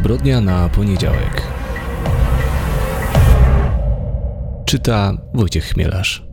Zbrodnia na poniedziałek. Czyta Wojciech Chmielarz.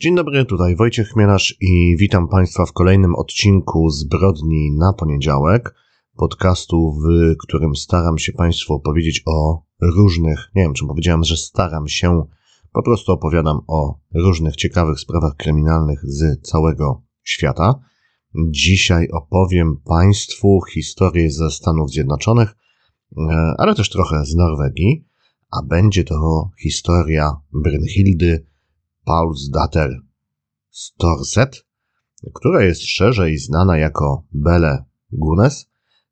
Dzień dobry, tutaj Wojciech Chmielarz i witam Państwa w kolejnym odcinku Zbrodni na poniedziałek, podcastu, w którym staram się Państwu opowiedzieć o różnych, nie wiem czy powiedziałem, że staram się, po prostu opowiadam o różnych ciekawych sprawach kryminalnych z całego świata. Dzisiaj opowiem Państwu historię ze Stanów Zjednoczonych, e, ale też trochę z Norwegii, a będzie to historia Brynhildy Paulsdatter Storset, która jest szerzej znana jako Belle Gunes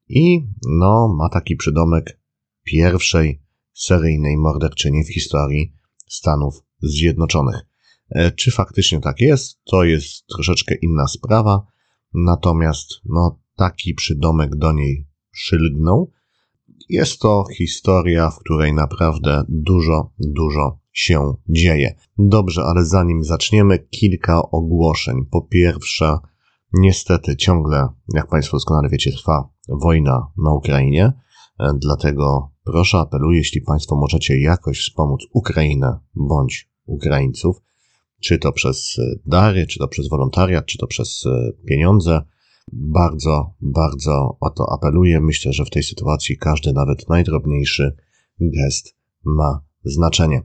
i no, ma taki przydomek pierwszej seryjnej morderczyni w historii Stanów Zjednoczonych. E, czy faktycznie tak jest, to jest troszeczkę inna sprawa, natomiast no, taki przydomek do niej przylgnął. Jest to historia, w której naprawdę dużo, dużo się dzieje. Dobrze, ale zanim zaczniemy, kilka ogłoszeń. Po pierwsze, niestety ciągle, jak Państwo doskonale wiecie, trwa wojna na Ukrainie, e, dlatego proszę, apeluję, jeśli Państwo możecie jakoś wspomóc Ukrainę bądź Ukraińców, czy to przez e, dary, czy to przez wolontariat, czy to przez e, pieniądze, bardzo, bardzo o to apeluję. Myślę, że w tej sytuacji każdy, nawet najdrobniejszy gest ma znaczenie.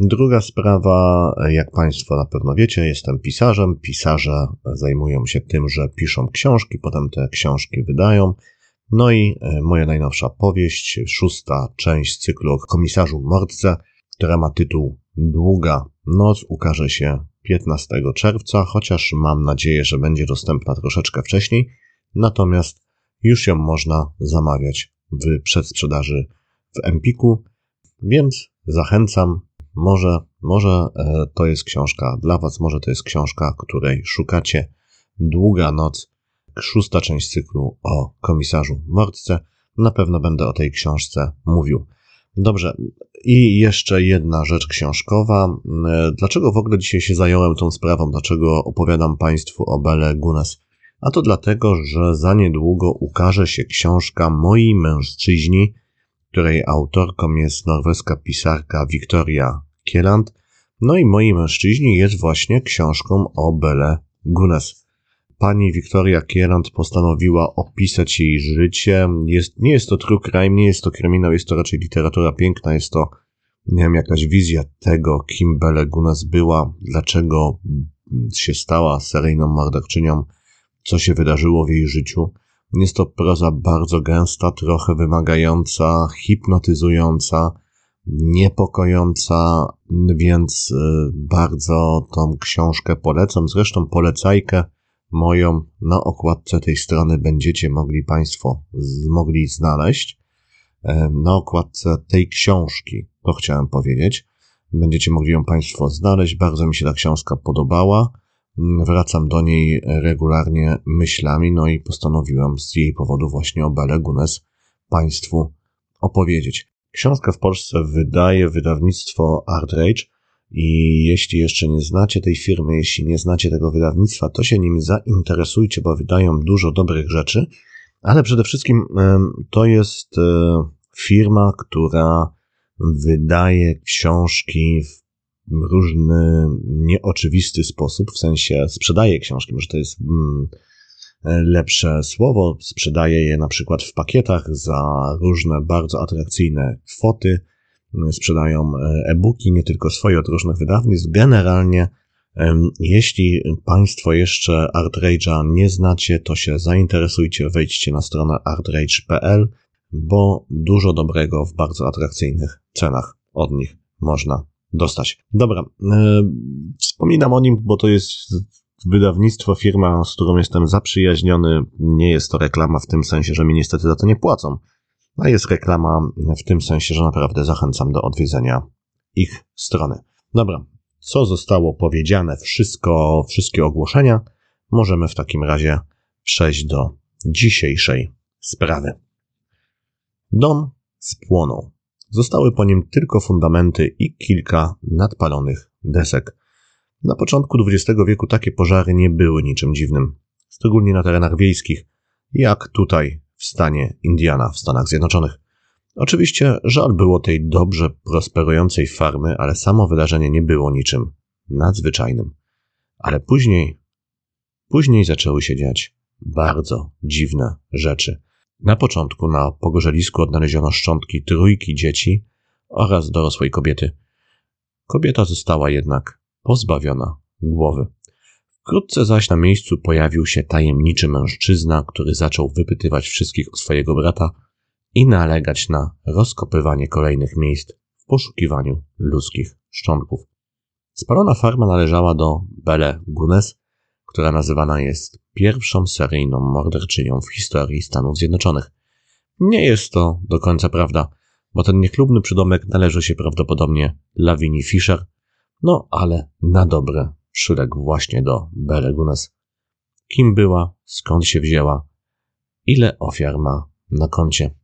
Druga sprawa, jak Państwo na pewno wiecie, jestem pisarzem. Pisarze zajmują się tym, że piszą książki, potem te książki wydają. No i e, moja najnowsza powieść, szósta część cyklu o komisarzu Mordce, która ma tytuł Długa noc, ukaże się 15 czerwca, chociaż mam nadzieję, że będzie dostępna troszeczkę wcześniej. Natomiast już ją można zamawiać w przedsprzedaży w Empiku, więc zachęcam może, może e, to jest książka dla Was, może to jest książka, której szukacie. Długa noc, szósta część cyklu o komisarzu Mordce. Na pewno będę o tej książce mówił. Dobrze, i jeszcze jedna rzecz książkowa. Dlaczego w ogóle dzisiaj się zająłem tą sprawą? Dlaczego opowiadam Państwu o Bele Gunas? A to dlatego, że za niedługo ukaże się książka Moi mężczyźni, której autorką jest norweska pisarka Victoria Kieland. No i Moi mężczyźni jest właśnie książką o Bele Gunes. Pani Wiktoria Kieland postanowiła opisać jej życie. Jest, nie jest to true crime, nie jest to kryminał, jest to raczej literatura piękna, jest to, nie wiem, jakaś wizja tego, kim Bele Gunes była, dlaczego się stała seryjną morderczynią, co się wydarzyło w jej życiu. Jest to proza bardzo gęsta, trochę wymagająca, hipnotyzująca, niepokojąca, więc y, bardzo tą książkę polecam. Zresztą polecajkę moją na okładce tej strony będziecie mogli Państwo mogli znaleźć. E, na okładce tej książki, to chciałem powiedzieć, będziecie mogli ją Państwo znaleźć. Bardzo mi się ta książka podobała. Wracam do niej regularnie myślami, no i postanowiłem z jej powodu właśnie o Bele Gunes Państwu opowiedzieć. Książkę w Polsce wydaje wydawnictwo Art Rage i jeśli jeszcze nie znacie tej firmy, jeśli nie znacie tego wydawnictwa, to się nim zainteresujcie, bo wydają dużo dobrych rzeczy, ale przede wszystkim to jest e, firma, która wydaje książki w różny, nieoczywisty sposób, w sensie sprzedaje książki, może to jest mm, lepsze słowo, sprzedaje je na przykład w pakietach za różne bardzo atrakcyjne kwoty, sprzedają e, e-booki, nie tylko swoje od różnych wydawnictw. Generalnie, jeśli Państwo jeszcze ArtRage'a nie znacie, to się zainteresujcie, wejdźcie na stronę artrage.pl, bo dużo dobrego w bardzo atrakcyjnych cenach od nich można dostać. Dobra, e, wspominam o nim, bo to jest wydawnictwo, firma, z którą jestem zaprzyjaźniony. Nie jest to reklama w tym sensie, że mi niestety za to nie płacą. A jest reklama w tym sensie, że naprawdę zachęcam do odwiedzenia ich strony. Dobra, co zostało powiedziane, wszystko, wszystkie ogłoszenia, możemy w takim razie przejść do dzisiejszej sprawy. Dom spłonął. Zostały po nim tylko fundamenty i kilka nadpalonych desek. Na początku XX wieku takie pożary nie były niczym dziwnym, szczególnie na terenach wiejskich, jak tutaj w stanie Indiana w Stanach Zjednoczonych. Oczywiście żal było tej dobrze prosperującej farmy, ale samo wydarzenie nie było niczym nadzwyczajnym. Ale później, później zaczęły się dziać bardzo dziwne rzeczy. Na początku na pogorzelisku odnaleziono szczątki trójki dzieci oraz dorosłej kobiety. Kobieta została jednak pozbawiona głowy. Wkrótce zaś na miejscu pojawił się tajemniczy mężczyzna, który zaczął wypytywać wszystkich o swojego brata i nalegać na rozkopywanie kolejnych miejsc w poszukiwaniu ludzkich szczątków. Spalona farma należała do Belle Gunes, która nazywana jest pierwszą seryjną morderczynią w historii Stanów Zjednoczonych. Nie jest to do końca prawda, bo ten niechlubny przydomek należy się prawdopodobnie Lavinie Fisher, no ale na dobre przyległ właśnie do Belle Gunes. Kim była, skąd się wzięła, ile ofiar ma na koncie.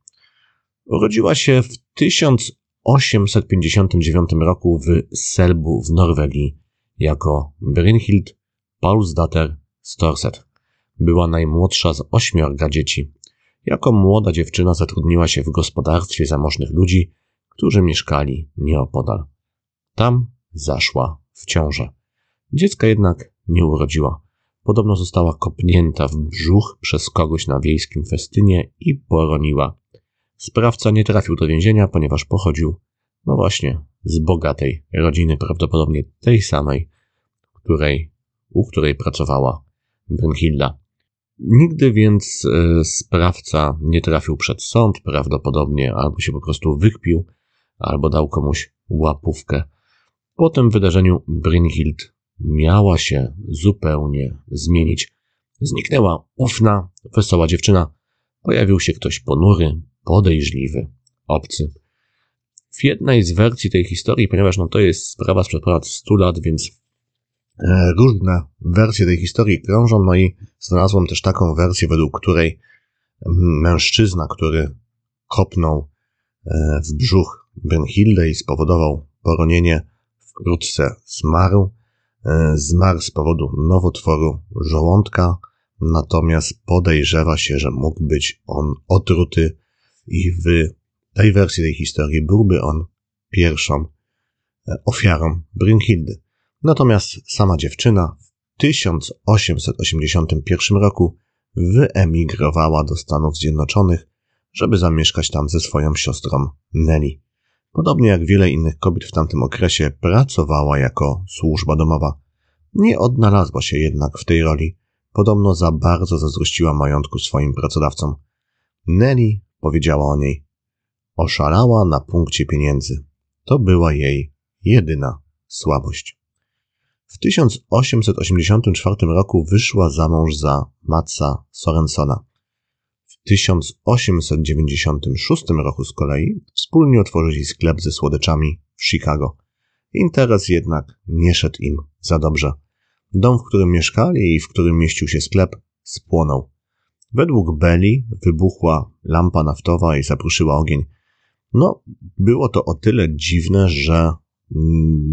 Urodziła się w 1859 roku w Selbu w Norwegii jako Brynhild Paulsdatter Storset. Była najmłodsza z ośmiorga dzieci. Jako młoda dziewczyna zatrudniła się w gospodarstwie zamożnych ludzi, którzy mieszkali nieopodal. Tam zaszła w ciążę. Dziecka jednak nie urodziła. Podobno została kopnięta w brzuch przez kogoś na wiejskim festynie i poroniła. Sprawca nie trafił do więzienia, ponieważ pochodził, no właśnie, z bogatej rodziny, prawdopodobnie tej samej, której, u której pracowała Brunhilda. Nigdy więc e, sprawca nie trafił przed sąd, prawdopodobnie albo się po prostu wykpił, albo dał komuś łapówkę. Po tym wydarzeniu Brynhild miała się zupełnie zmienić. Zniknęła ufna, wesoła dziewczyna. Pojawił się ktoś ponury, podejrzliwy, obcy. W jednej z wersji tej historii, ponieważ no to jest sprawa sprzed ponad 100 lat, więc e, różne wersje tej historii krążą, no i znalazłem też taką wersję, według której mężczyzna, który kopnął e, w brzuch Brynhilde i spowodował poronienie, wkrótce zmarł. E, zmarł z powodu nowotworu żołądka, natomiast podejrzewa się, że mógł być on otruty i w tej wersji tej historii byłby on pierwszą e, ofiarą Brynhildy. Natomiast sama dziewczyna w 1881 roku wyemigrowała do Stanów Zjednoczonych, żeby zamieszkać tam ze swoją siostrą Nelly. Podobnie jak wiele innych kobiet w tamtym okresie, pracowała jako służba domowa. Nie odnalazła się jednak w tej roli. Podobno za bardzo zazdrościła majątku swoim pracodawcom. Nelly powiedziała o niej. Oszalała na punkcie pieniędzy. To była jej jedyna słabość. W 1884 roku wyszła za mąż za Matsa Sorensona. W 1896 roku z kolei wspólnie otworzyli sklep ze słodyczami w Chicago. Interes jednak nie szedł im za dobrze. Dom, w którym mieszkali i w którym mieścił się sklep, spłonął. Według Belli wybuchła lampa naftowa i zapruszyła ogień. No, było to o tyle dziwne, że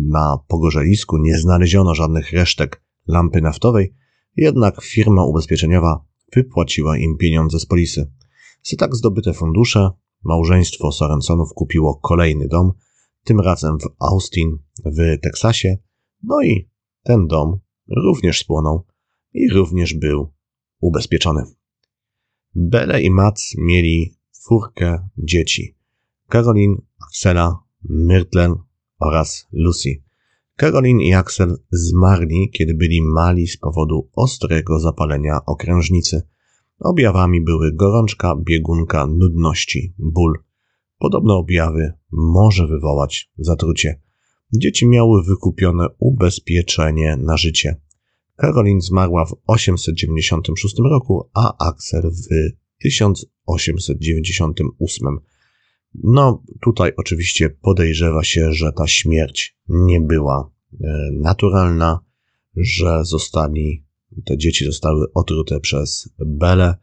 na pogorzelisku nie znaleziono żadnych resztek lampy naftowej, jednak firma ubezpieczeniowa wypłaciła im pieniądze z polisy. Za tak zdobyte fundusze małżeństwo Sorensonów kupiło kolejny dom, tym razem w Austin w Teksasie, no i ten dom również spłonął i również był ubezpieczony. Bele i Mats mieli czwórkę dzieci. Caroline, Axela, Myrtle oraz Lucy. Caroline i Axel zmarli, kiedy byli mali z powodu ostrego zapalenia okrężnicy. Objawami były gorączka, biegunka, nudności, ból. Podobne objawy może wywołać zatrucie. Dzieci miały wykupione ubezpieczenie na życie. Caroline zmarła w 896 roku, a Axel w 1898. No, tutaj oczywiście podejrzewa się, że ta śmierć nie była e, naturalna, że zostali, te dzieci zostały otrute przez Belę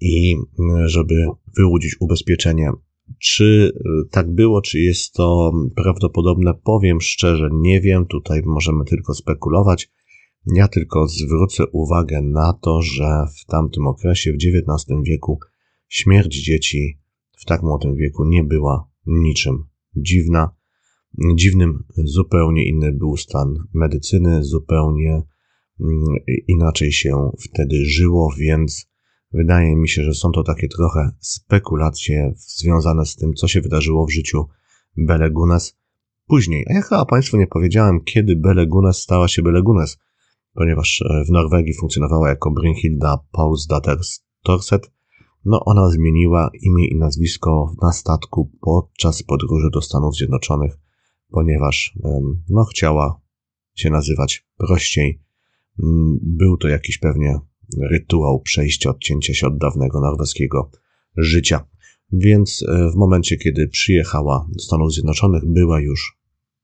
i żeby wyłudzić ubezpieczenie. Czy e, tak było, czy jest to prawdopodobne, powiem szczerze, nie wiem. Tutaj możemy tylko spekulować. Ja tylko zwrócę uwagę na to, że w tamtym okresie, w XIX wieku, Śmierć dzieci w tak młodym wieku nie była niczym dziwna. Dziwnym zupełnie inny był stan medycyny, zupełnie mm, inaczej się wtedy żyło, więc wydaje mi się, że są to takie trochę spekulacje związane z tym, co się wydarzyło w życiu Bele Gunes później. A ja chyba Państwu nie powiedziałem, kiedy Bele Gunes stała się Bele Gunes, ponieważ e, w Norwegii funkcjonowała jako Brynhilda Paulsdatter Torset. No, ona zmieniła imię i nazwisko na statku podczas podróży do Stanów Zjednoczonych, ponieważ no, chciała się nazywać prościej. Mm, był to jakiś pewnie rytuał przejścia, odcięcia się od dawnego norweskiego życia. Więc e, w momencie, kiedy przyjechała do Stanów Zjednoczonych, była już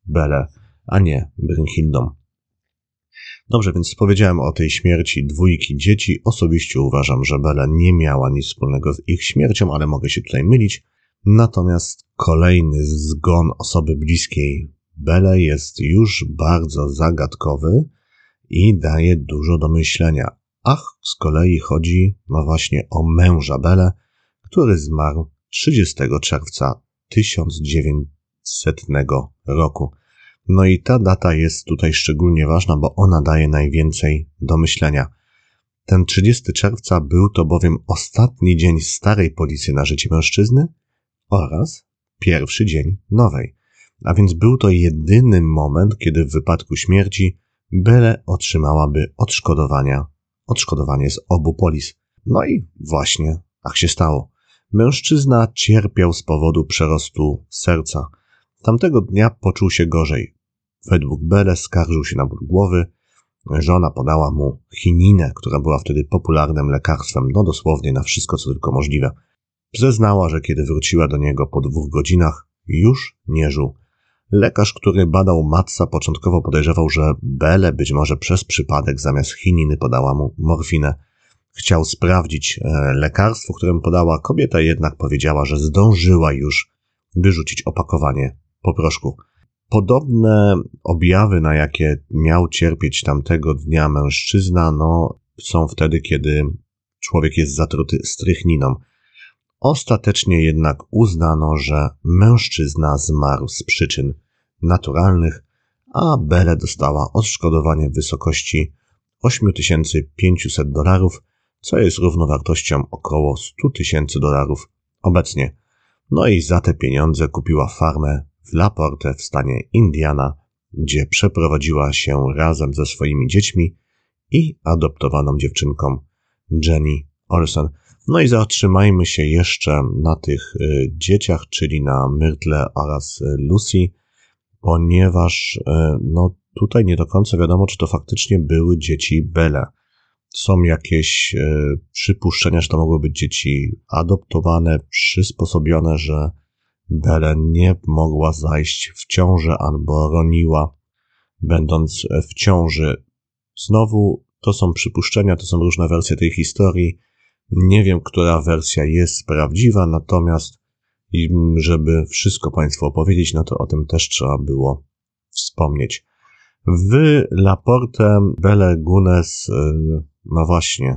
Bele, a nie Brynhildą. Dobrze, więc powiedziałem o tej śmierci dwójki dzieci. Osobiście uważam, że Bele nie miała nic wspólnego z ich śmiercią, ale mogę się tutaj mylić. Natomiast kolejny zgon osoby bliskiej Bele jest już bardzo zagadkowy i daje dużo do myślenia. Ach, z kolei chodzi no właśnie o męża Bele, który zmarł 30 czerwca 1900 roku. No i ta data jest tutaj szczególnie ważna, bo ona daje najwięcej do myślenia. Ten 30 czerwca był to bowiem ostatni dzień starej policji na życie mężczyzny oraz pierwszy dzień nowej. A więc był to jedyny moment, kiedy w wypadku śmierci Bele otrzymałaby odszkodowania, odszkodowanie z obu polis. No i właśnie tak się stało. Mężczyzna cierpiał z powodu przerostu serca. Tamtego dnia poczuł się gorzej. Według Bele skarżył się na ból głowy. Żona podała mu chininę, która była wtedy popularnym lekarstwem, no dosłownie na wszystko, co tylko możliwe. Zeznała, że kiedy wróciła do niego po dwóch godzinach, już nie żył. Lekarz, który badał Matsa, początkowo podejrzewał, że Bele być może przez przypadek zamiast chininy podała mu morfinę. Chciał sprawdzić e, lekarstwo, którym podała kobieta, jednak powiedziała, że zdążyła już wyrzucić opakowanie po proszku. Podobne objawy, na jakie miał cierpieć tamtego dnia mężczyzna, no, są wtedy, kiedy człowiek jest zatruty strychniną. Ostatecznie jednak uznano, że mężczyzna zmarł z przyczyn naturalnych, a Bele dostała odszkodowanie w wysokości 8500 dolarów, co jest równowartością około 100 tysięcy dolarów obecnie. No i za te pieniądze kupiła farmę Laporte w stanie Indiana, gdzie przeprowadziła się razem ze swoimi dziećmi i adoptowaną dziewczynką Jenny Olsen. No i zatrzymajmy się jeszcze na tych y, dzieciach, czyli na Myrtle oraz y, Lucy, ponieważ y, no tutaj nie do końca wiadomo, czy to faktycznie były dzieci Belle. Są jakieś przypuszczenia, że to mogły być dzieci adoptowane, przysposobione, że Belen nie mogła zajść w ciążę albo roniła, będąc w ciąży. Znowu to są przypuszczenia, to są różne wersje tej historii. Nie wiem, która wersja jest prawdziwa, natomiast żeby wszystko Państwu opowiedzieć, no to o tym też trzeba było wspomnieć. W Laporte Bele Gunes, e, no właśnie,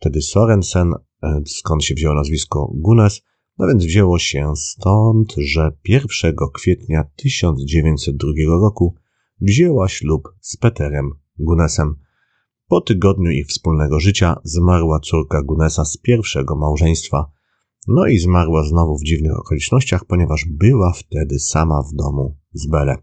wtedy Sorensen, e, skąd się wzięło nazwisko Gunes, no więc wzięło się stąd, że 1 kwietnia 1902 roku wzięła ślub z Peterem Gunesem. Po tygodniu ich wspólnego życia zmarła córka Gunesa z pierwszego małżeństwa. No i zmarła znowu w dziwnych okolicznościach, ponieważ była wtedy sama w domu z Bele.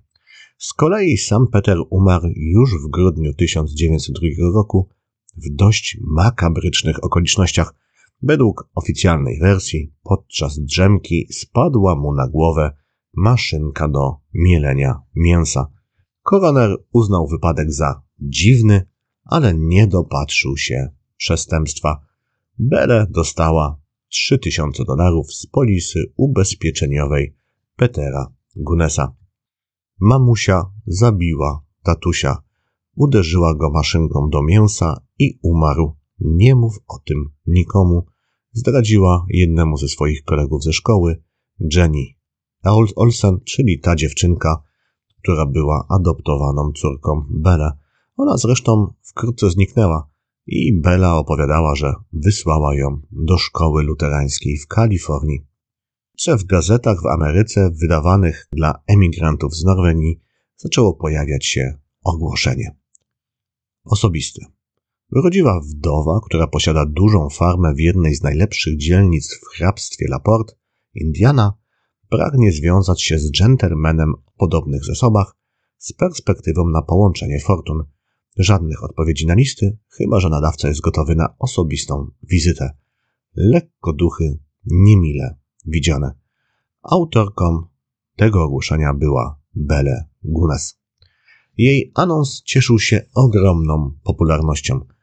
Z kolei sam Peter umarł już w grudniu 1902 roku w dość makabrycznych okolicznościach, Według oficjalnej wersji, podczas drzemki spadła mu na głowę maszynka do mielenia mięsa. Koroner uznał wypadek za dziwny, ale nie dopatrzył się przestępstwa. Bele dostała 3000 dolarów z polisy ubezpieczeniowej Petera Gunesa. Mamusia zabiła tatusia, uderzyła go maszynką do mięsa i umarł. Nie mów o tym nikomu, zdradziła jednemu ze swoich kolegów ze szkoły, Jenny Olsen, czyli ta dziewczynka, która była adoptowaną córką Bele. Ona zresztą wkrótce zniknęła. i Bella opowiadała, że wysłała ją do szkoły luterańskiej w Kalifornii. Że w gazetach w Ameryce wydawanych dla emigrantów z Norwegii zaczęło pojawiać się ogłoszenie. Osobiste. Urodziła wdowa, która posiada dużą farmę w jednej z najlepszych dzielnic w hrabstwie Laporte, Indiana, pragnie związać się z dżentelmenem o podobnych zasobach z perspektywą na połączenie fortun. Żadnych odpowiedzi na listy, chyba że nadawca jest gotowy na osobistą wizytę. Lekko duchy, niemile widziane. Autorką tego ogłoszenia była Belle Gunes. Jej anons cieszył się ogromną popularnością.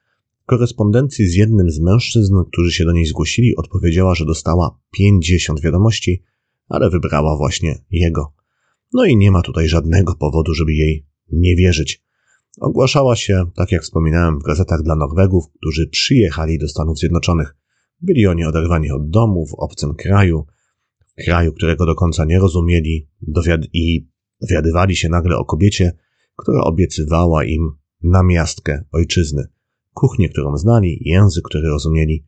Korespondencji z jednym z mężczyzn, którzy się do niej zgłosili, odpowiedziała, że dostała 50 wiadomości, ale wybrała właśnie jego. No i nie ma tutaj żadnego powodu, żeby jej nie wierzyć. Ogłaszała się, tak jak wspominałem, w gazetach dla Norwegów, którzy przyjechali do Stanów Zjednoczonych. Byli oni oderwani od domu w obcym kraju, kraju, którego do końca nie rozumieli dowiad- i dowiadywali się nagle o kobiecie, która obiecywała im namiastkę ojczyzny, kuchnię, którą znali, język, który rozumieli,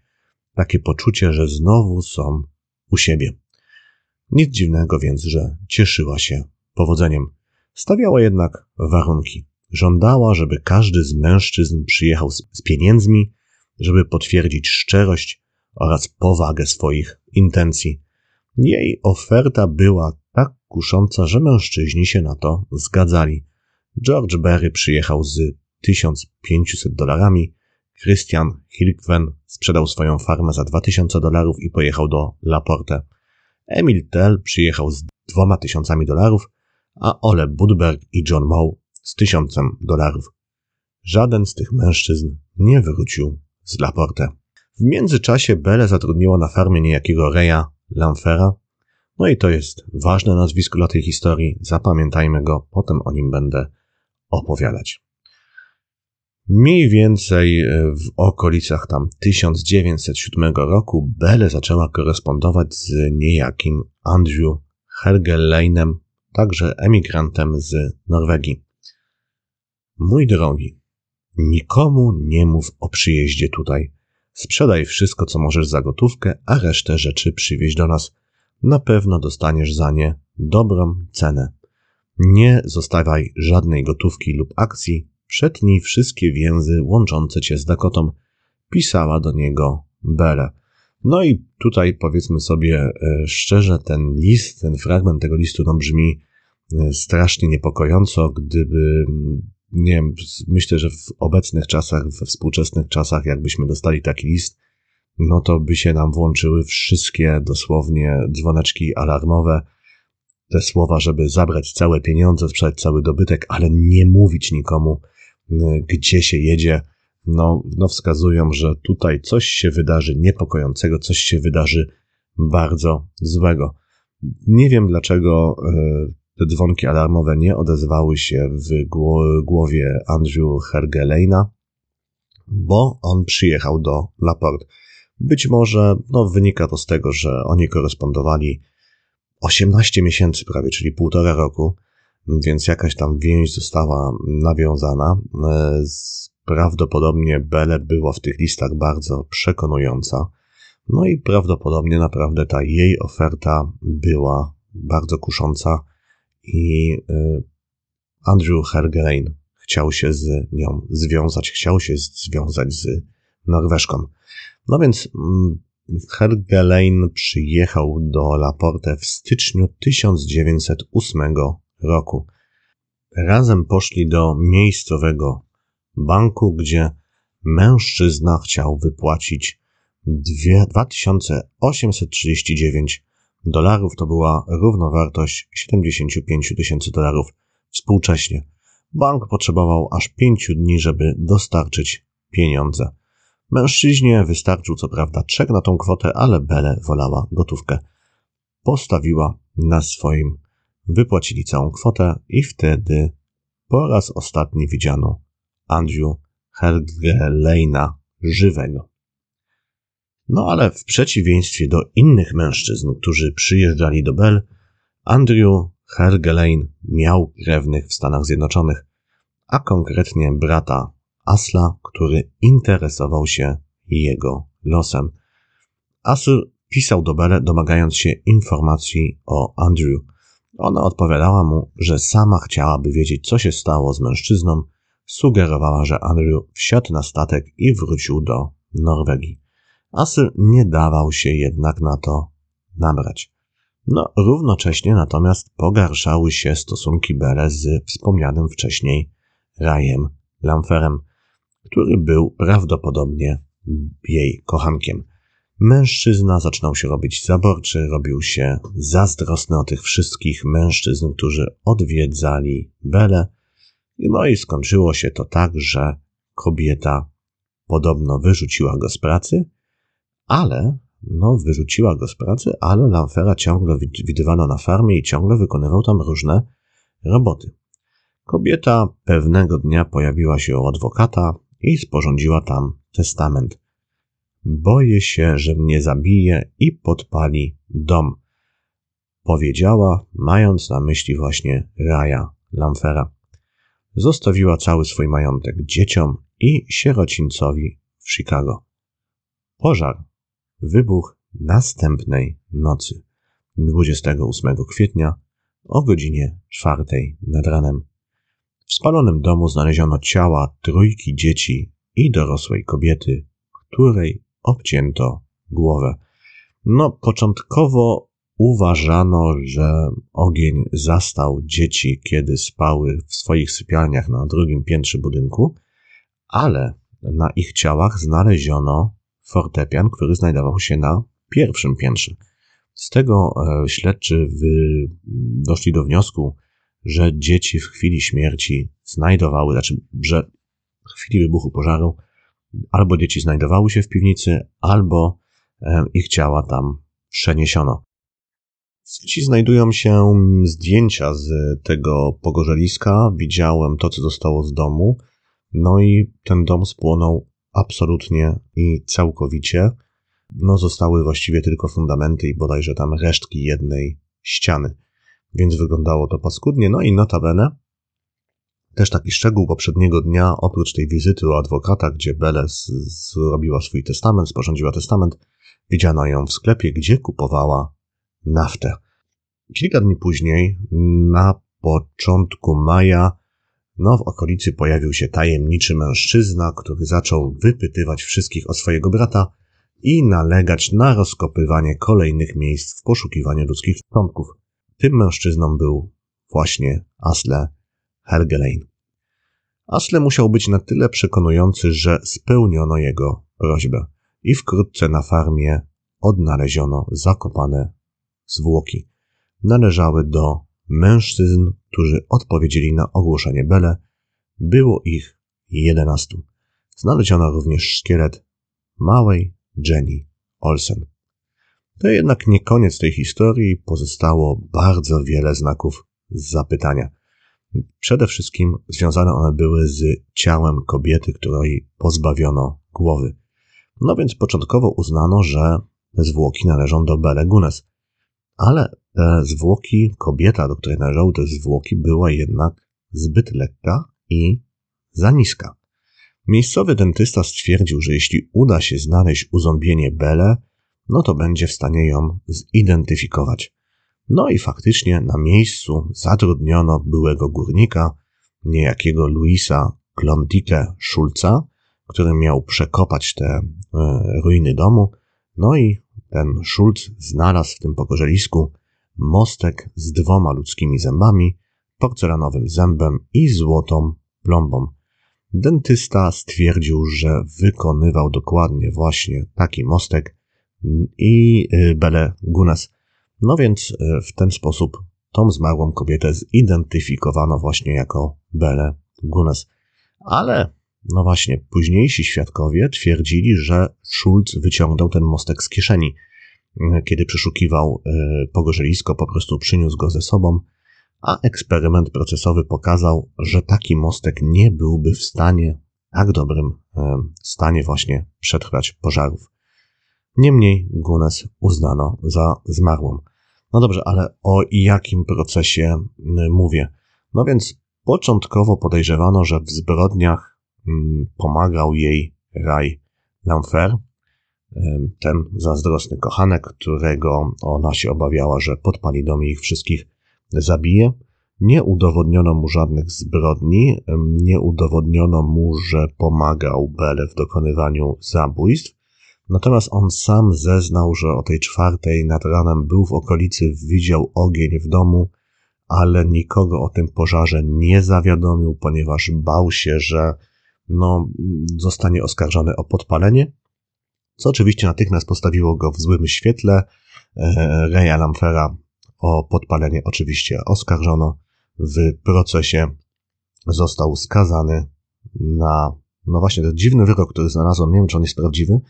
takie poczucie, że znowu są u siebie. Nic dziwnego więc, że cieszyła się powodzeniem. Stawiała jednak warunki. Żądała, żeby każdy z mężczyzn przyjechał z, pieniędzmi, żeby potwierdzić szczerość oraz powagę swoich intencji. Jej oferta była tak kusząca, że mężczyźni się na to zgadzali. George Berry przyjechał z 1500 dolarami, Christian Hilkven sprzedał swoją farmę za 2000 dolarów i pojechał do Laporte. Emil Tell przyjechał z dwoma tysiącami dolarów, a Ole Budberg i John Moe z tysiącem dolarów. Żaden z tych mężczyzn nie wrócił z Laporte. W międzyczasie Belle zatrudniła na farmie niejakiego Reya Lamfera, no i to jest ważne nazwisko dla tej historii, zapamiętajmy go, potem o nim będę opowiadać. Mniej więcej e, w okolicach tam 1907 roku Belle zaczęła korespondować z niejakim Andrew Hergeleinem, także emigrantem z Norwegii. Mój drogi, nikomu nie mów o przyjeździe tutaj. Sprzedaj wszystko, co możesz za gotówkę, a resztę rzeczy przywieź do nas. Na pewno dostaniesz za nie dobrą cenę. Nie zostawiaj żadnej gotówki lub akcji, przetnij wszystkie więzy łączące cię z Dakotą. Pisała do niego Belle. No i tutaj powiedzmy sobie e, szczerze, ten list, ten fragment tego listu no brzmi e, strasznie niepokojąco, gdyby nie wiem, myślę, że w obecnych czasach, we współczesnych czasach, jakbyśmy dostali taki list, no to by się nam włączyły wszystkie dosłownie dzwoneczki alarmowe, te słowa, żeby zabrać całe pieniądze, sprzedać cały dobytek, ale nie mówić nikomu, gdzie się jedzie, no, no wskazują, że tutaj coś się wydarzy niepokojącego, coś się wydarzy bardzo złego. Nie wiem dlaczego e, te dzwonki alarmowe nie odezwały się w głowie Andrew Hergeleina, bo on przyjechał do Laport. Być może no, wynika to z tego, że oni korespondowali 18 miesięcy prawie, czyli półtora roku, więc jakaś tam więź została nawiązana. E, prawdopodobnie Bele była w tych listach bardzo przekonująca. No i prawdopodobnie naprawdę ta jej oferta była bardzo kusząca i e, Andrew Hergelein chciał się z nią związać, chciał się związać z Norweszką. No więc mm, Hergelein przyjechał do Laporte w styczniu 1908 roku. Razem poszli do miejscowego banku, gdzie mężczyzna chciał wypłacić 2839 dolarów. To była równowartość 75 tysięcy dolarów współcześnie. Bank potrzebował aż pięciu dni, żeby dostarczyć pieniądze. Mężczyźnie wystarczył co prawda czek na tą kwotę, ale Bele wolała gotówkę. Postawiła na swoim wypłacili całą kwotę i wtedy po raz ostatni widziano Andrew Hergeleina żywego. No ale w przeciwieństwie do innych mężczyzn, którzy przyjeżdżali do Bell, Andrew Hergelein miał krewnych w Stanach Zjednoczonych, a konkretnie brata Asla, który interesował się jego losem. Asl pisał do Belle, domagając się informacji o Andrew. Ona odpowiadała mu, że sama chciałaby wiedzieć, co się stało z mężczyzną. Sugerowała, że Andrew wsiadł na statek i wrócił do Norwegii. Asl nie dawał się jednak na to nabrać. No, równocześnie natomiast pogarszały się stosunki Bele z wspomnianym wcześniej Rajem Lamferem, który był prawdopodobnie jej kochankiem. Mężczyzna zaczynał się robić zaborczy, robił się zazdrosny o tych wszystkich mężczyzn, którzy odwiedzali Belę. No i skończyło się to tak, że kobieta podobno wyrzuciła go z pracy, ale no, wyrzuciła go z pracy, ale Lamfera ciągle widywano na farmie i ciągle wykonywał tam różne roboty. Kobieta pewnego dnia pojawiła się u adwokata i sporządziła tam testament. Boję się, że mnie zabije i podpali dom. Powiedziała, mając na myśli właśnie Raja Lamfera. Zostawiła cały swój majątek dzieciom i sierocińcowi w Chicago. Pożar wybuch następnej nocy, 28 kwietnia o godzinie 4 nad ranem. W spalonym domu znaleziono ciała trójki dzieci i dorosłej kobiety, której obcięto głowę. No, początkowo uważano, że ogień zastał dzieci, kiedy spały w swoich sypialniach na drugim piętrze budynku, ale na ich ciałach znaleziono fortepian, który znajdował się na pierwszym piętrze. Z tego e, śledczy doszli do wniosku, że dzieci w chwili śmierci znajdowały, znaczy, że w chwili wybuchu pożaru albo dzieci znajdowały się w piwnicy, albo ich ciała tam przeniesiono. W sieci znajdują się zdjęcia z tego pogorzeliska. Widziałem to, co zostało z domu. No i ten dom spłonął absolutnie i całkowicie. No, zostały właściwie tylko fundamenty i bodajże tam resztki jednej ściany. Więc wyglądało to paskudnie. No i notabene, też taki szczegół poprzedniego dnia, oprócz tej wizyty u adwokata, gdzie Beles zrobiła swój testament, sporządziła testament, widziano ją w sklepie, gdzie kupowała naftę. Kilka dni później, na początku maja, no, w okolicy pojawił się tajemniczy mężczyzna, który zaczął wypytywać wszystkich o swojego brata i nalegać na rozkopywanie kolejnych miejsc w poszukiwaniu ludzkich szczątków. Tym mężczyzną był właśnie Asle Helgelein. Asle musiał być na tyle przekonujący, że spełniono jego prośbę i wkrótce na farmie odnaleziono zakopane zwłoki. Należały do mężczyzn, którzy odpowiedzieli na ogłoszenie Bele. Było ich jedenastu. Znaleziono również szkielet małej Jenny Olsen. To jednak nie koniec tej historii, pozostało bardzo wiele znaków zapytania. Przede wszystkim związane one były z ciałem kobiety, której pozbawiono głowy. No więc początkowo uznano, że zwłoki należą do Bele Gunes. Ale te zwłoki, kobieta, do której należały te zwłoki, była jednak zbyt lekka i za niska. Miejscowy dentysta stwierdził, że jeśli uda się znaleźć uząbienie Bele, no to będzie w stanie ją zidentyfikować. No i faktycznie na miejscu zatrudniono byłego górnika, niejakiego Luisa Klondike Schulza, który miał przekopać te e, ruiny domu. No i ten Schulz znalazł w tym pogorzelisku mostek z dwoma ludzkimi zębami, porcelanowym zębem i złotą plombą. Dentysta stwierdził, że wykonywał dokładnie właśnie taki mostek i y, Bele Gunes. No więc y, w ten sposób tą zmarłą kobietę zidentyfikowano właśnie jako Bele Gunes. Ale, no właśnie, późniejsi świadkowie twierdzili, że Schulz wyciągnął ten mostek z kieszeni. Kiedy przeszukiwał y, pogorzelisko, po prostu przyniósł go ze sobą, a eksperyment procesowy pokazał, że taki mostek nie byłby w stanie, tak dobrym stanie właśnie przetrwać pożarów. Niemniej Gunes uznano za zmarłą. No dobrze, ale o jakim procesie mówię? No więc początkowo podejrzewano, że w zbrodniach pomagał jej Ray Lamfer, ten zazdrosny kochanek, którego ona się obawiała, że podpali dom i ich wszystkich zabije. Nie udowodniono mu żadnych zbrodni, nie udowodniono mu, że pomagał Bele w dokonywaniu zabójstw. Natomiast on sam zeznał, że o tej czwartej nad ranem był w okolicy, widział ogień w domu, ale nikogo o tym pożarze nie zawiadomił, ponieważ bał się, że no, zostanie oskarżony o podpalenie, co oczywiście natychmiast postawiło go w złym świetle. E, Reya Lamfera o podpalenie oczywiście oskarżono. W procesie został skazany na, no właśnie, ten dziwny wyrok, który znalazłem, nie wiem czy on jest prawdziwy,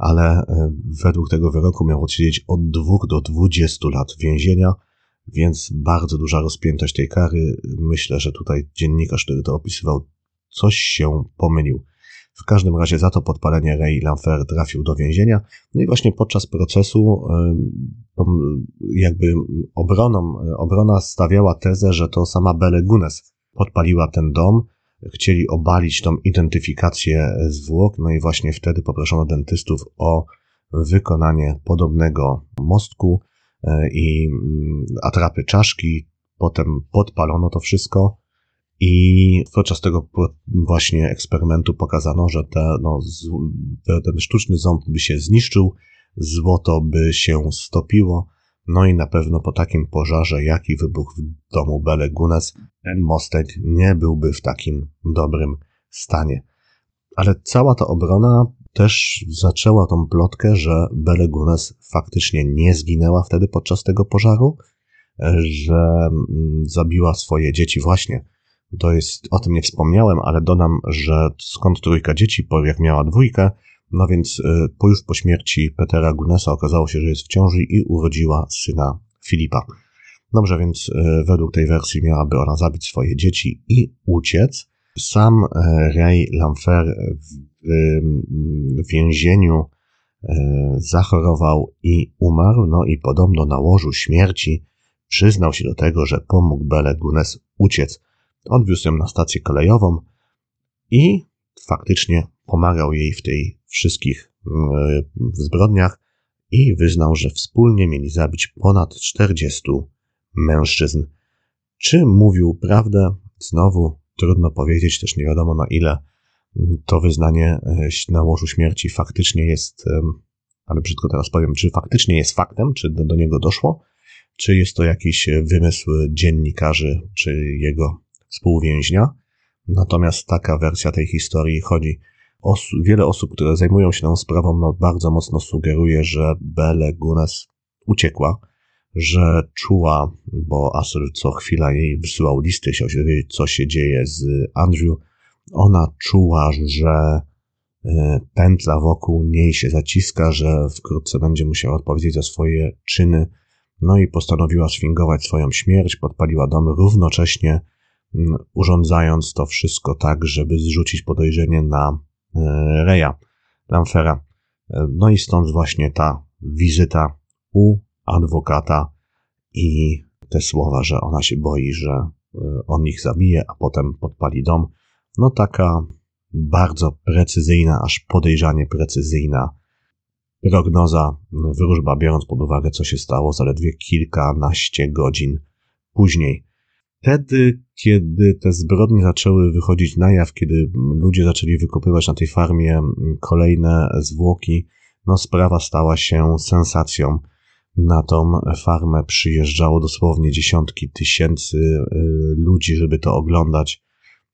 ale e, według tego wyroku miał odsiedzieć od 2 do 20 lat więzienia, więc bardzo duża rozpiętość tej kary. Myślę, że tutaj dziennikarz, który to opisywał, coś się pomylił. W każdym razie za to podpalenie Ray Lamfer trafił do więzienia. No i właśnie podczas procesu jakby obroną, obrona stawiała tezę, że to sama Belle Gunes podpaliła ten dom. Chcieli obalić tą identyfikację zwłok, no i właśnie wtedy poproszono dentystów o wykonanie podobnego mostku e, i mm, atrapy czaszki. Potem podpalono to wszystko i podczas tego właśnie eksperymentu pokazano, że te, no, ten sztuczny ząb by się zniszczył, złoto by się stopiło, no i na pewno po takim pożarze, jaki wybuchł w domu Bele Gunes, ten mostek nie byłby w takim dobrym stanie. Ale cała ta obrona też zaczęła tą plotkę, że Bele Gunes faktycznie nie zginęła wtedy podczas tego pożaru, że mm, zabiła swoje dzieci właśnie to jest, o tym nie wspomniałem, ale dodam, że skąd trójka dzieci, jak miała dwójkę, no więc y, po już po śmierci Petera Gunesa okazało się, że jest w ciąży i urodziła syna Filipa. Dobrze, więc y, według tej wersji miałaby ona zabić swoje dzieci i uciec. Sam y, Ray Lamfer w więzieniu zachorował i umarł, no i podobno na łożu śmierci przyznał się do tego, że pomógł Bele Gunes uciec. Odwiózł ją na stację kolejową i faktycznie pomagał jej w tej wszystkich mm, zbrodniach i wyznał, że wspólnie mieli zabić ponad 40 mężczyzn. Czy mówił prawdę? Znowu trudno powiedzieć, też nie wiadomo na ile to wyznanie e, na łożu śmierci faktycznie jest, ale brzydko teraz powiem, czy faktycznie jest faktem, czy do, do niego doszło, czy jest to jakiś wymysł dziennikarzy, czy jego współwięźnia. Natomiast taka wersja tej historii chodzi. Os wiele osób, które zajmują się tą sprawą, no bardzo mocno sugeruje, że Bele Gunes uciekła, że czuła, bo Asur co chwila jej wysyłał listy, chciał się dowiedzieć, co się dzieje z Andrew. Ona czuła, że e, pętla wokół niej się zaciska, że wkrótce będzie musiała odpowiedzieć za swoje czyny. No i postanowiła sfingować swoją śmierć, podpaliła dom równocześnie urządzając to wszystko tak, żeby zrzucić podejrzenie na Reja Lamfera. E, no i stąd właśnie ta wizyta u adwokata i te słowa, że ona się boi, że e, on ich zabije, a potem podpali dom. No taka bardzo precyzyjna, aż podejrzanie precyzyjna prognoza, wróżba, biorąc pod uwagę, co się stało zaledwie kilkanaście godzin później. Wtedy, kiedy te zbrodnie zaczęły wychodzić na jaw, kiedy ludzie zaczęli wykopywać na tej farmie kolejne zwłoki, no sprawa stała się sensacją. Na tą farmę przyjeżdżało dosłownie dziesiątki tysięcy y, ludzi, żeby to oglądać.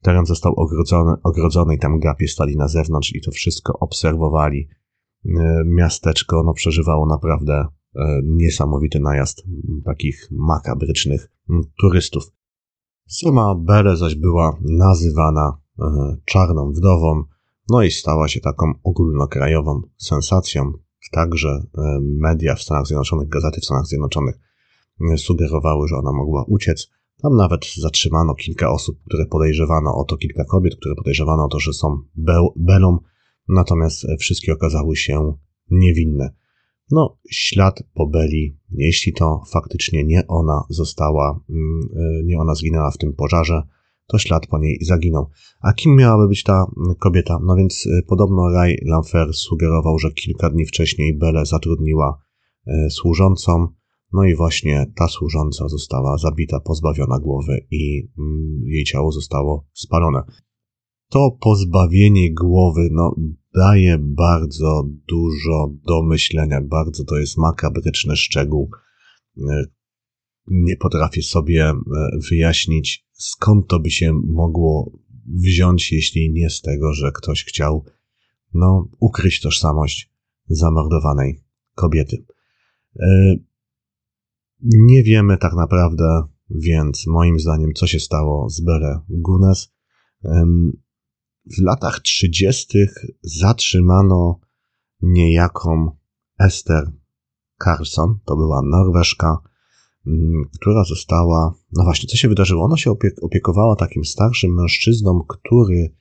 Teren został ogrodzony, ogrodzony i tam gapie stali na zewnątrz i to wszystko obserwowali. Y, miasteczko no, przeżywało naprawdę y, niesamowity najazd takich makabrycznych turystów. Sama Bere zaś była nazywana e, czarną wdową, no i stała się taką ogólnokrajową sensacją. Także e, media w Stanach Zjednoczonych, gazety w Stanach Zjednoczonych e, sugerowały, że ona mogła uciec. Tam nawet zatrzymano kilka osób, które podejrzewano o to, kilka kobiet, które podejrzewano o to, że są Belą, natomiast wszystkie okazały się niewinne. No, ślad po Beli, jeśli to faktycznie nie ona została, mm, e, nie ona zginęła w tym pożarze, to ślad po niej zaginął. A kim miałaby być ta kobieta? No więc y, podobno Ray Lanfer sugerował, że kilka dni wcześniej Belle zatrudniła y, służącą, no i właśnie ta służąca została zabita, pozbawiona głowy i mm, jej ciało zostało spalone. To pozbawienie głowy, no, daje bardzo dużo do myślenia, bardzo to jest makabryczny szczegół. Nie potrafię sobie wyjaśnić, skąd to by się mogło wziąć, jeśli nie z tego, że ktoś chciał, no, ukryć tożsamość zamordowanej kobiety. E, nie wiemy tak naprawdę, więc moim zdaniem, co się stało z Bere Gunes. W latach 30. zatrzymano niejaką Esther Carlson, to była Norweszka, Mm, która została, no właśnie, co się wydarzyło? Ona się opiekowała takim starszym mężczyzną, który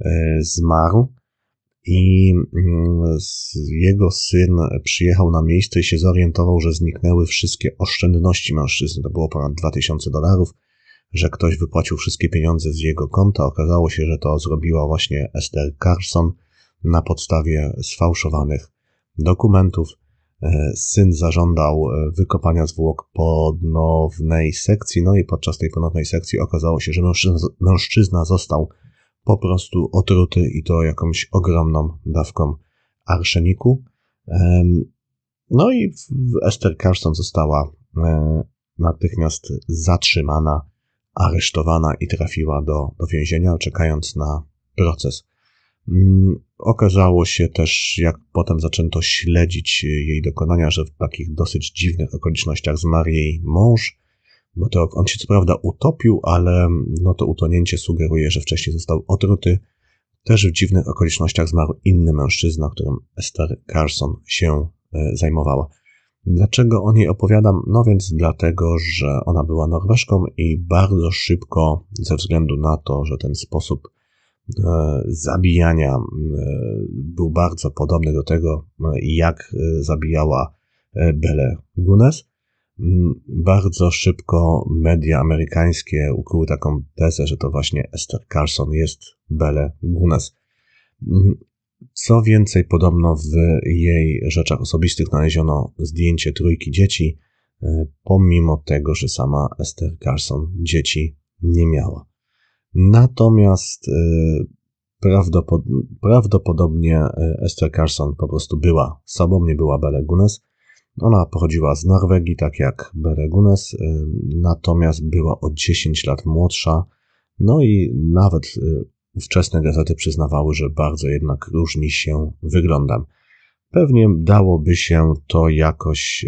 e, zmarł i mm, jego syn przyjechał na miejsce i się zorientował, że zniknęły wszystkie oszczędności mężczyzny. To było ponad 2000 dolarów, że ktoś wypłacił wszystkie pieniądze z jego konta. Okazało się, że to zrobiła właśnie Esther Carson na podstawie sfałszowanych dokumentów. E, syn zażądał e, wykopania zwłok ponownej sekcji, no i podczas tej ponownej sekcji okazało się, że mężczyzna, został po prostu otruty i to jakąś ogromną dawką arszeniku. No i Esther Carson została e, natychmiast zatrzymana, aresztowana i trafiła do, do więzienia, czekając na proces. Mm, okazało się też, jak potem zaczęto śledzić jej dokonania, że w takich dosyć dziwnych okolicznościach zmarł jej mąż, bo to on się co prawda utopił, ale no to utonięcie sugeruje, że wcześniej został otruty. Też w dziwnych okolicznościach zmarł inny mężczyzna, którym Esther Carson się e, zajmowała. Dlaczego o niej opowiadam? No więc dlatego, że ona była Norweszką i bardzo szybko, ze względu na to, że ten sposób E, zabijania e, był bardzo podobny do tego, e, jak zabijała Belle Gunes. Mm, bardzo szybko media amerykańskie ukryły taką tezę, że to właśnie Esther Carson jest Belle Gunes. Co więcej, podobno w jej rzeczach osobistych znaleziono zdjęcie trójki dzieci, pomimo tego, że sama Esther Carson dzieci nie miała. Natomiast y, prawdopodobnie y, Esther Carson po prostu była sobą, nie była Bele Gunes. Ona pochodziła z Norwegii, tak jak Bele Gunes, y, natomiast była o 10 lat młodsza. No i nawet ówczesne gazety przyznawały, że bardzo jednak różni się wyglądem. Pewnie dałoby się to jakoś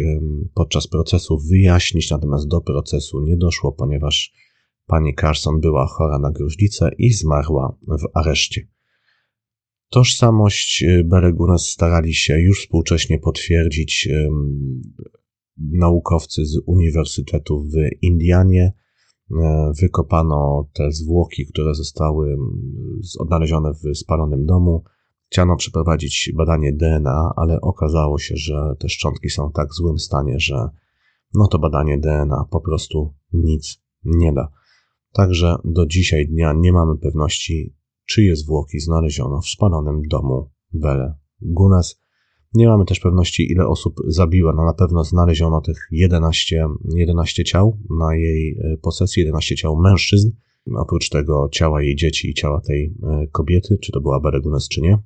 podczas procesu wyjaśnić, natomiast do procesu nie doszło, ponieważ Pani Carson była chora na gruźlicę i zmarła w areszcie. Tożsamość y, Beregunas starali się już współcześnie potwierdzić naukowcy z Uniwersytetu w Indianie. E, wykopano te zwłoki, które zostały odnalezione w spalonym domu. Chciano przeprowadzić badanie DNA, ale okazało się, że te szczątki są w tak złym stanie, że no to badanie DNA po prostu nic nie da. Także do dzisiaj dnia nie mamy pewności, czyje zwłoki znaleziono w spalonym domu Bele Gunas. Nie mamy też pewności, ile osób zabiła. No na pewno znaleziono tych 11, 11 ciał na jej e, posesji, 11 ciał mężczyzn. Oprócz tego ciała jej dzieci i ciała tej e, kobiety, czy to była Beregunes, czy nie.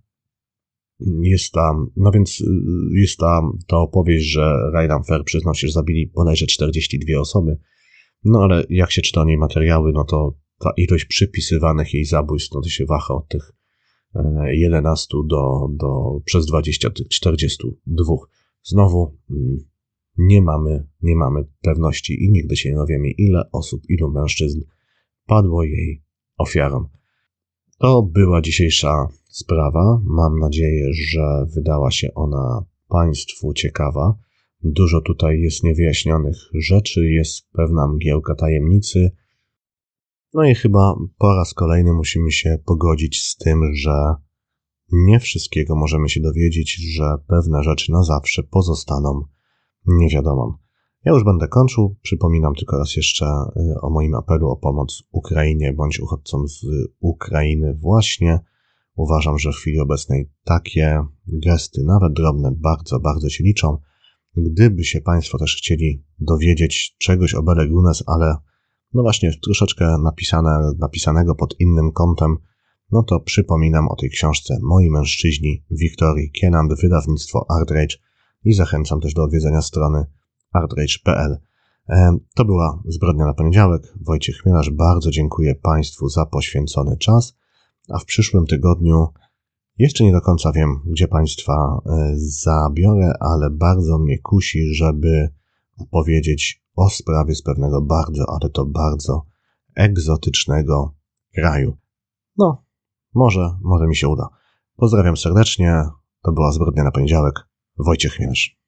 Jest tam, no więc e, jest tam ta opowieść, że Ryan Fair przyznał się, że zabili bodajże 42 osoby. No ale jak się czyta o niej materiały, no to ta ilość przypisywanych jej zabójstw, no to się waha od tych 11 e, do, do przez 20, tych 42. Znowu mm, nie mamy, nie mamy pewności i nigdy się nie dowiemy, ile osób, ilu mężczyzn padło jej ofiarą. To była dzisiejsza sprawa. Mam nadzieję, że wydała się ona Państwu ciekawa. Dużo tutaj jest niewyjaśnionych rzeczy, jest pewna mgiełka tajemnicy. No i chyba po raz kolejny musimy się pogodzić z tym, że nie wszystkiego możemy się dowiedzieć, że pewne rzeczy na zawsze pozostaną niewiadomą. Ja już będę kończył. Przypominam tylko raz jeszcze y, o moim apelu o pomoc Ukrainie bądź uchodźcom z Ukrainy właśnie. Uważam, że w chwili obecnej takie gesty, nawet drobne, bardzo, bardzo się liczą. Gdyby się Państwo też chcieli dowiedzieć czegoś o Bele Gunes, ale no właśnie troszeczkę napisane, napisanego pod innym kątem, no to przypominam o tej książce Moi mężczyźni Wiktorii Kienand, wydawnictwo Artrage i zachęcam też do odwiedzenia strony artrage.pl. To była Zbrodnia na poniedziałek. Wojciech Chmielarz, bardzo dziękuję Państwu za poświęcony czas, a w przyszłym tygodniu jeszcze nie do końca wiem, gdzie Państwa e, zabiorę, ale bardzo mnie kusi, żeby opowiedzieć o sprawie z pewnego bardzo, ale to bardzo egzotycznego kraju. No, może, może mi się uda. Pozdrawiam serdecznie. To była Zbrodnia na poniedziałek. Wojciech Chmielarz.